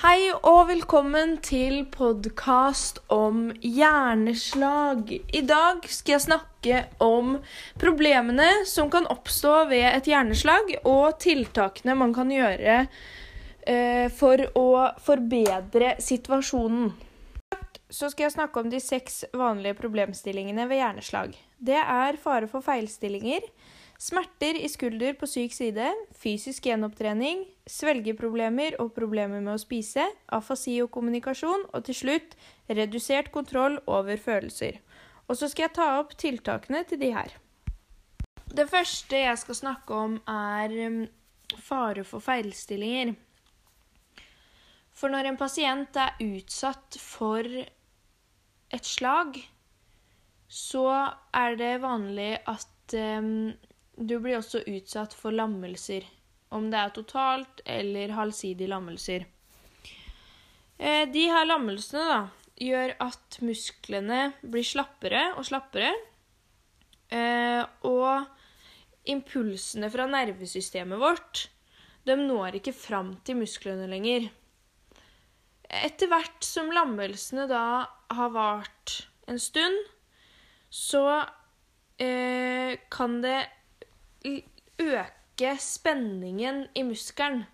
Hei og velkommen til podkast om hjerneslag. I dag skal jeg snakke om problemene som kan oppstå ved et hjerneslag, og tiltakene man kan gjøre eh, for å forbedre situasjonen. Så skal jeg snakke om de seks vanlige problemstillingene ved hjerneslag. Det er fare for feilstillinger, Smerter i skulder på syk side, fysisk gjenopptrening, svelgeproblemer og problemer med å spise, afasi og kommunikasjon, og til slutt redusert kontroll over følelser. Og så skal jeg ta opp tiltakene til de her. Det første jeg skal snakke om, er um, fare for feilstillinger. For når en pasient er utsatt for et slag, så er det vanlig at um, du blir også utsatt for lammelser, om det er totalt eller halvsidig lammelser. Eh, de her lammelsene da, gjør at musklene blir slappere og slappere. Eh, og impulsene fra nervesystemet vårt de når ikke fram til musklene lenger. Etter hvert som lammelsene da har vart en stund, så eh, kan det øke spenningen i muskelen.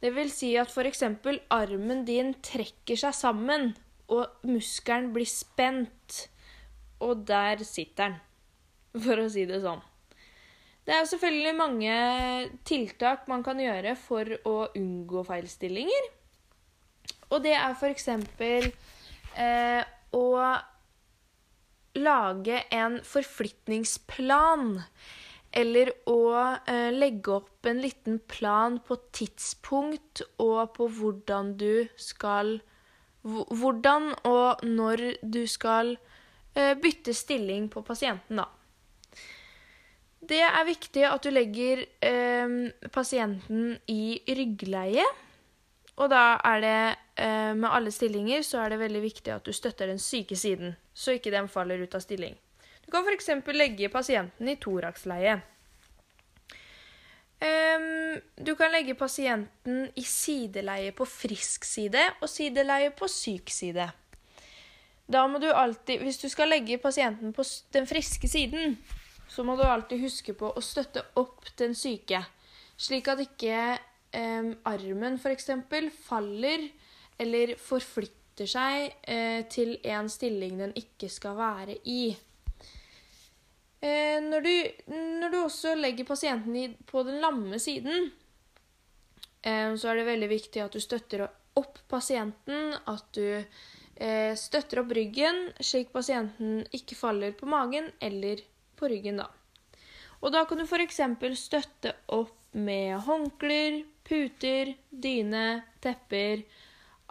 Det vil si at f.eks. armen din trekker seg sammen, og muskelen blir spent. Og der sitter den, for å si det sånn. Det er selvfølgelig mange tiltak man kan gjøre for å unngå feilstillinger. Og det er f.eks. Eh, å lage en forflytningsplan eller å eh, legge opp en liten plan på tidspunkt og på hvordan du skal Hvordan og når du skal eh, bytte stilling på pasienten, da. Det er viktig at du legger eh, pasienten i ryggleie. Og da er det eh, med alle stillinger så er det veldig viktig at du støtter den syke siden, så ikke den faller ut av stilling. Du kan f.eks. legge pasienten i toraksleie. Um, du kan legge pasienten i sideleie på frisk side og sideleie på syk side. Da må du alltid, Hvis du skal legge pasienten på den friske siden, så må du alltid huske på å støtte opp den syke, slik at ikke um, armen f.eks. faller eller forflytter seg uh, til en stilling den ikke skal være i. Eh, når, du, når, du, også legger pasienten på den lamme siden, eh, så er det veldig viktig at du støtter opp pasienten, at du eh, støtter opp ryggen, slik pasienten ikke faller på magen eller på ryggen, da. Og da kan du f.eks. støtte opp med håndklær, puter, dyne, tepper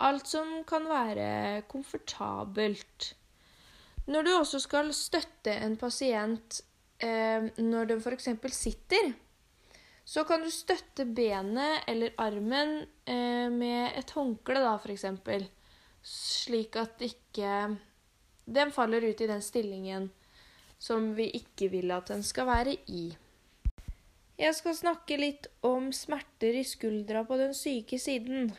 Alt som kan være komfortabelt. Når du også skal støtte en pasient eh, når den f.eks. sitter, så kan du støtte benet eller armen eh, med et håndkle, da, f.eks. Slik at ikke den faller ut i den stillingen som vi ikke vil at den skal være i. Jeg skal snakke litt om smerter i skuldra på den syke siden.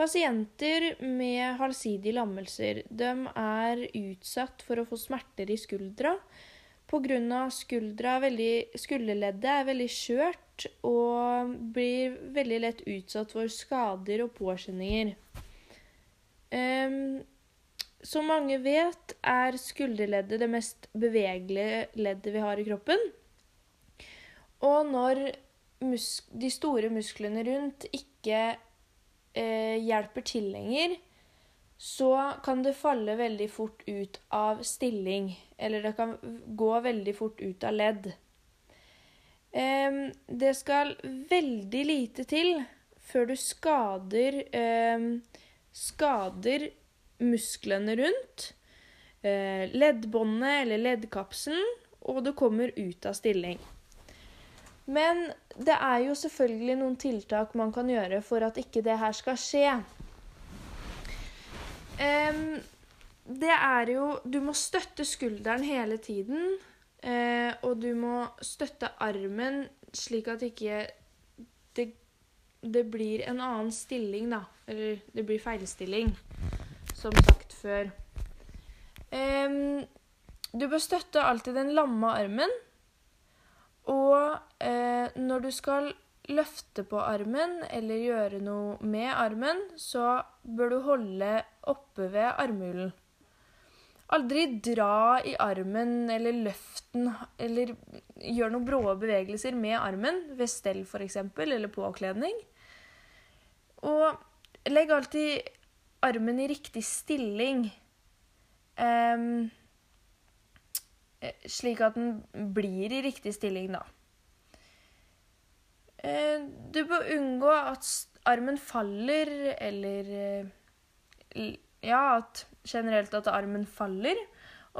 Pasienter med halvsidige lammelser er utsatt for å få smerter i skuldra pga. skuldra Skulderleddet er veldig skjørt og blir veldig lett utsatt for skader og påkjenninger. Um, som mange vet, er skulderleddet det mest bevegelige leddet vi har i kroppen. Og når de store musklene rundt ikke eh, hjelper til lenger, så kan det falle veldig fort ut av stilling. Eller det kan gå veldig fort ut av ledd. Eh, det skal veldig lite til før du skader, eh, skader musklene rundt. Eh, leddbåndet eller leddkapselen, og det kommer ut av stilling. Men det er jo selvfølgelig noen tiltak man kan gjøre for at ikke det her skal skje. Um, det er jo Du må støtte skulderen hele tiden. Uh, og du må støtte armen slik at ikke det det blir en annen stilling, da. Eller det blir feilstilling, som sagt før. Um, du bør støtte alltid den lamme armen. Og eh, når du skal løfte på armen eller gjøre noe med armen, så bør du holde oppe ved armhulen. Aldri dra i armen eller løft den eller gjør noen brå bevegelser med armen, ved stell f.eks., eller påkledning. Og legg alltid armen i riktig stilling. Um, slik at den blir i riktig stilling, da. Uh, du bør unngå at armen faller, eller uh, Ja, at generelt at armen faller.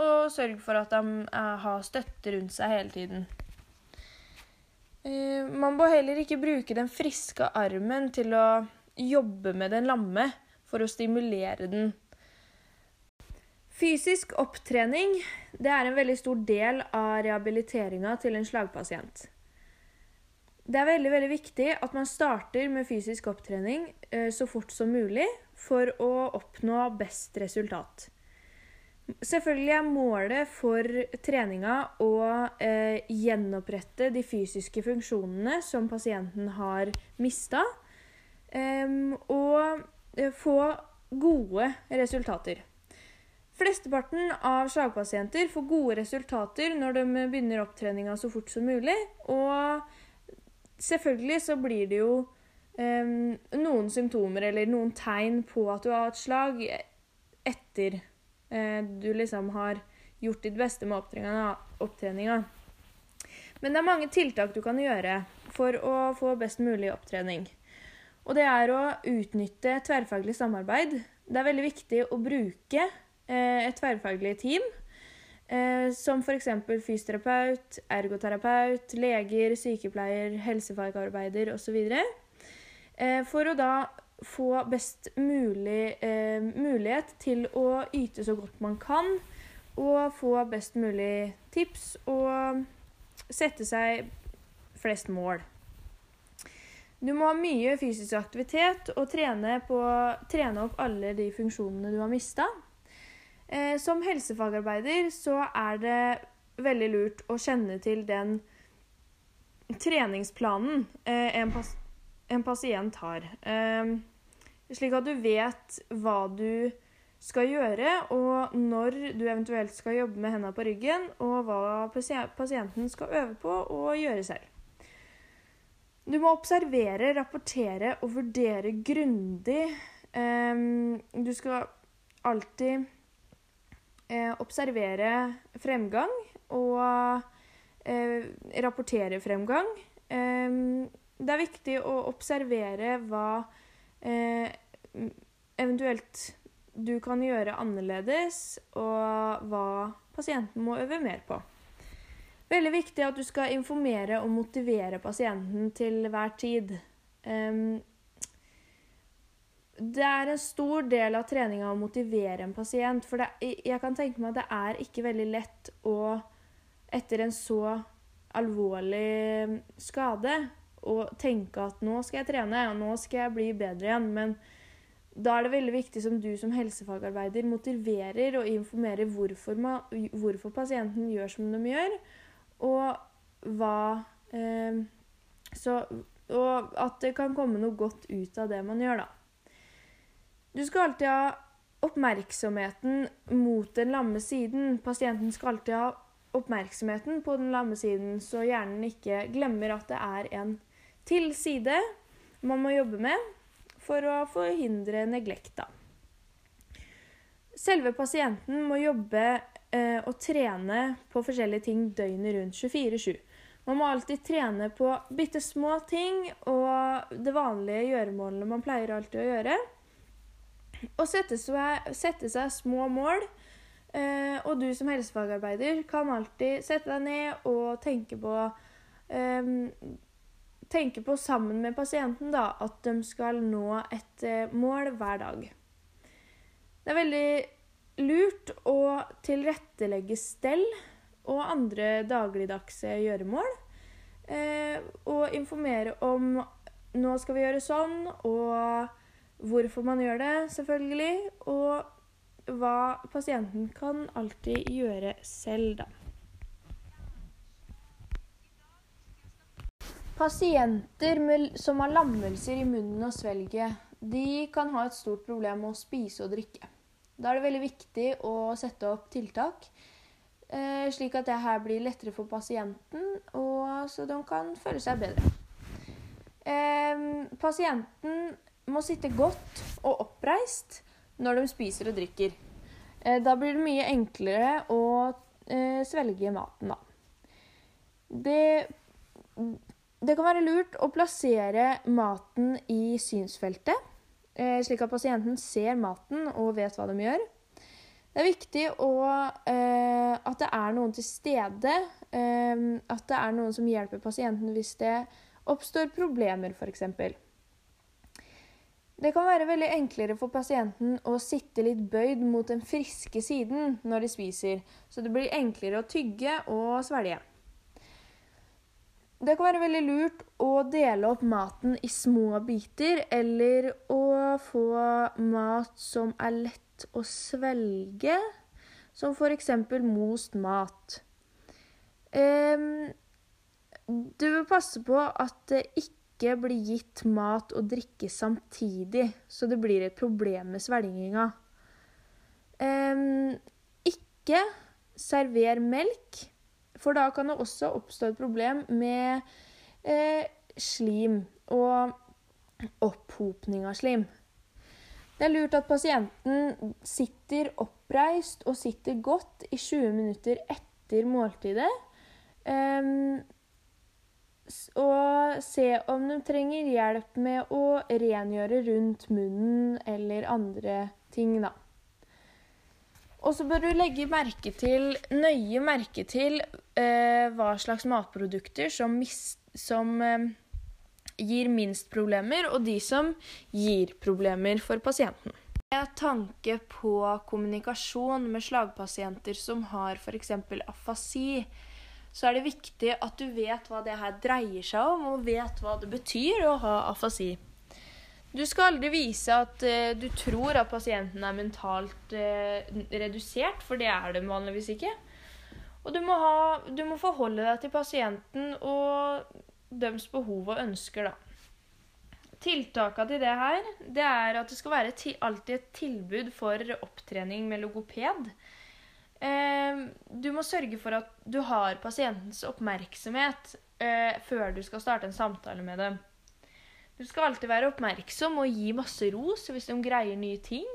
Og sørg for at de har støtte rundt seg hele tiden. man må heller ikke bruke den friske armen til å jobbe med den lamme for å stimulere den. Fysisk opptrening det er en veldig stor del av rehabiliteringa til en slagpasient. Det er veldig, veldig viktig at man starter med fysisk opptrening eh, så fort som mulig for å oppnå best resultat. Selvfølgelig er målet for treninga å eh, gjenopprette de fysiske funksjonene som pasienten har mista, eh, og få gode resultater. Flesteparten av slagpasienter får gode resultater når de begynner opptreninga så fort som mulig. Og selvfølgelig så blir det jo um, noen symptomer eller noen tegn på at du har hatt slag etter uh, du liksom har gjort ditt beste med opptreninga. Men det er mange tiltak du kan gjøre for å få best mulig opptrening. Og det er å utnytte tverrfaglig samarbeid. Det er veldig viktig å bruke et tverrfaglig team. Eh, som f.eks. fysioterapeut, ergoterapeut, leger, sykepleier, helsefagarbeider osv. Eh, for å da få best mulig eh, mulighet til å yte så godt man kan, og få best mulig tips og sette seg flest mål. Du må ha mye fysisk aktivitet og trene, på, trene opp alle de funksjonene du har mista. Eh, som helsefagarbeider så er det veldig lurt å kjenne til den treningsplanen eh, en, pas en, pasient har. Eh, slik at du vet hva du skal gjøre, og når du eventuelt skal jobbe med hendene på ryggen, og hva pasienten skal øve på og gjøre selv. Du må observere, rapportere og vurdere grundig. Eh, du skal alltid uh, observere fremgang og eh, rapportere fremgang. Eh, det er viktig å observere hva uh, eventuelt du kan gjøre annerledes, og hva pasienten må øve mer på. Veldig viktig at du skal informere og motivere pasienten til hver tid. Det er en stor del av treninga å motivere en pasient. For det, jeg kan tenke meg at det er ikke veldig lett å, etter en så alvorlig skade, å tenke at nå skal jeg trene, og nå skal jeg bli bedre igjen. Men da er det veldig viktig som du som helsefagarbeider motiverer og informerer hvorfor, hvorfor pasienten gjør som de gjør og hva eh, så, Og at det kan komme noe godt ut av det man gjør, da. Du skal alltid ha oppmerksomheten mot den lamme siden. Pasienten skal alltid ha oppmerksomheten på den lamme siden, så hjernen ikke glemmer at det er en til side man må jobbe med for å forhindre neglekt. Selve pasienten må jobbe eh, og trene på forskjellige ting døgnet rundt 24-7. Man må alltid trene på bitte små ting og det vanlige gjøremålene man pleier alltid å gjøre. Og sette seg, sette seg små mål. Eh, og du som helsefagarbeider kan alltid sette deg ned og tenke på eh, Tenke på sammen med pasienten da, at de skal nå et eh, mål hver dag. Det er veldig lurt å tilrettelegge stell og andre dagligdagse gjøremål. Og informere om nå skal vi gjøre sånn, og hvorfor man gjør det, selvfølgelig. Og hva pasienten kan alltid gjøre selv, da. Pasienter med, som har lammelser i munnen og svelget, de kan ha et stort problem med å spise og drikke. Da er det veldig viktig å sette opp tiltak, eh, slik at det her blir lettere for pasienten, og så de kan føle seg bedre. Pasienten må sitte godt og oppreist når de spiser og drikker. Eh, da blir det mye enklere å eh, svelge maten, da. Det, det kan være lurt å plassere maten i synsfeltet Eh, slik at pasienten ser maten og vet hva de gjør. Det er viktig å, at det er noen til stede. At det er noen som hjelper pasienten hvis det oppstår problemer, f.eks. Det kan være veldig enklere for pasienten å sitte litt bøyd mot den friske siden når de spiser, så det blir enklere å tygge og svelge. Det kan være veldig lurt å dele opp maten i små biter, eller å få mat som er lett å svelge, som f.eks. most mat. Du bør passe på at det ikke blir gitt mat og drikke samtidig, så det blir et problem med svelginga. Ikke server melk for da kan det også oppstå et problem med eh, slim og opphopning av slim. Det er lurt at pasienten sitter oppreist og sitter godt i 20 minutter etter måltidet. Um, og se om de trenger hjelp med å rengjøre rundt munnen eller andre ting, da. Og så bør du legge merke til, nøye merke til eh, hva slags matprodukter som, mis, som eh, gir minst problemer, og de som gir problemer for pasienten. Med tanke på kommunikasjon med slagpasienter som har f.eks. afasi, så er det viktig at du vet hva det her dreier seg om, og vet hva det betyr å ha afasi. Du skal aldri vise at uh, du tror at pasienten er mentalt uh, redusert, for det er de vanligvis ikke. Og du må, ha, du må, forholde deg til pasienten og deres behov og ønsker, da. Tiltakene til det her det er at det skal være alltid et tilbud for opptrening med logoped. Uh, du må sørge for at du har pasientens oppmerksomhet før du skal starte en samtale med dem. Du skal alltid være oppmerksom og gi masse ros hvis de greier nye ting.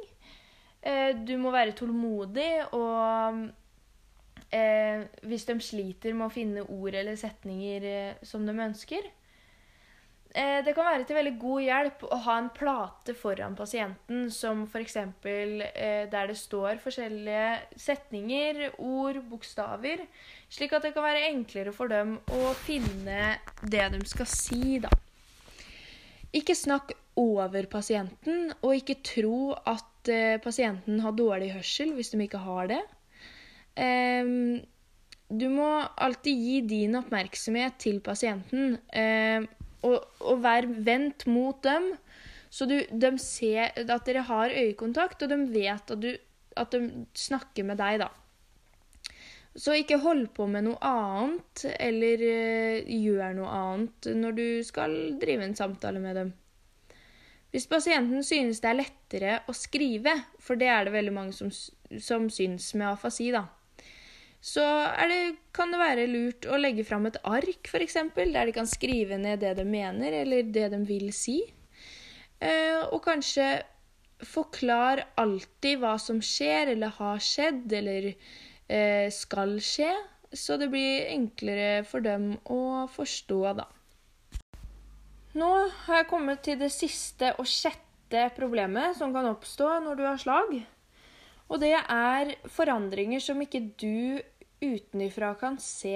Eh, du må være tålmodig, og eh, hvis de sliter med å finne ord eller setninger eh, som de ønsker eh, Det kan være til veldig god hjelp å ha en plate foran pasienten som f.eks. Eh, der det står forskjellige setninger, ord, bokstaver, slik at det kan være enklere for dem å finne det de skal si, da. Ikke snakk over pasienten, og ikke tro at eh, pasienten har dårlig hørsel hvis de ikke har det. Eh, du må alltid gi din oppmerksomhet til pasienten, eh, og, og vær vendt mot dem, så du, de ser at dere har øyekontakt, og de vet at, du, at de snakker med deg, da. Så ikke hold på med noe annet, eller uh, gjør noe annet når du skal drive en samtale med dem. Hvis pasienten synes det er lettere å skrive, for det er det veldig mange som, som syns med afasi, da, så det, kan det være lurt å legge fram et ark, f.eks., der de kan skrive ned det de mener, eller det de vil si. Uh, og kanskje forklar alltid hva som skjer, eller har skjedd, eller Eh, skal skje, så det blir enklere for dem å forstå, da. Nå har jeg kommet til det siste og sjette problemet som kan oppstå når du har slag. Og det er forandringer som ikke du utenifra kan se,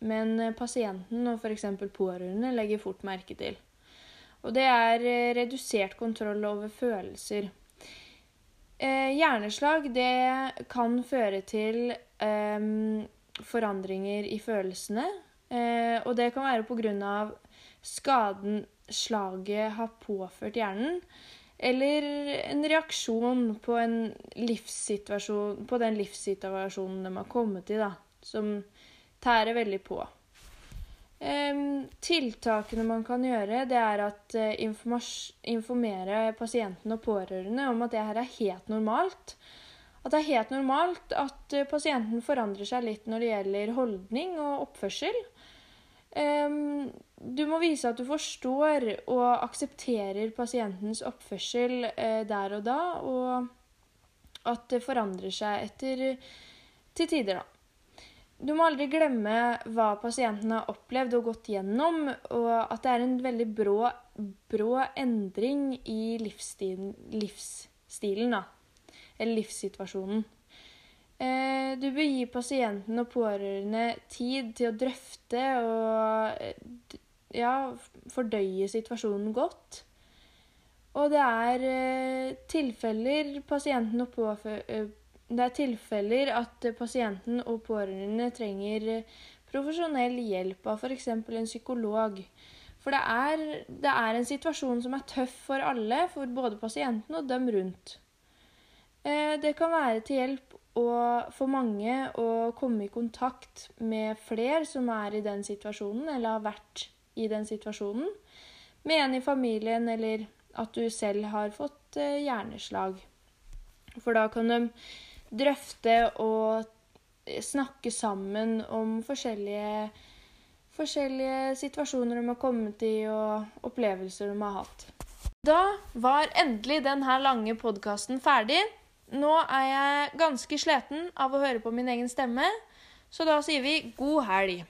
men pasienten og f.eks. pårørende legger fort merke til. Og det er eh, redusert kontroll over følelser. Eh, hjerneslag det kan føre til eh, forandringer i følelsene. Eh, og det kan være pga. slaget har påført hjernen, eller en reaksjon på, en livssituasjon, på den livssituasjonen de har kommet i, da, som tærer veldig på. Tiltakene man kan gjøre, det er at uh, informere pasienten og pårørende om at det her er helt normalt. At det er helt normalt at uh, pasienten forandrer seg litt når det gjelder holdning og oppførsel. Du må vise at du forstår og aksepterer pasientens oppførsel uh, der og da, og at det forandrer seg etter til tider, da. Du må aldri glemme hva pasienten har opplevd og gått gjennom, og at det er en veldig brå, brå endring i livsstilen, livsstilen, da. Eller livssituasjonen. Eh, du bør gi pasienten og pårørende tid til å drøfte og ja, fordøye situasjonen godt. Og det er eh, tilfeller pasienten og påfører det er tilfeller at pasienten og pårørende trenger profesjonell hjelp av f.eks. en psykolog. For det er, det er, en situasjon som er tøff for alle, for både pasienten og dem rundt. Eh, det kan være til hjelp for mange å komme i kontakt med flere som er i den situasjonen, eller har vært i den situasjonen, med en i familien, eller at du selv har fått eh, hjerneslag. For da kan de drøfte og snakke sammen om forskjellige, forskjellige situasjoner de har kommet i, og opplevelser de har hatt. Da var endelig denne lange podkasten ferdig. Nå er jeg ganske sliten av å høre på min egen stemme, så da sier vi god helg.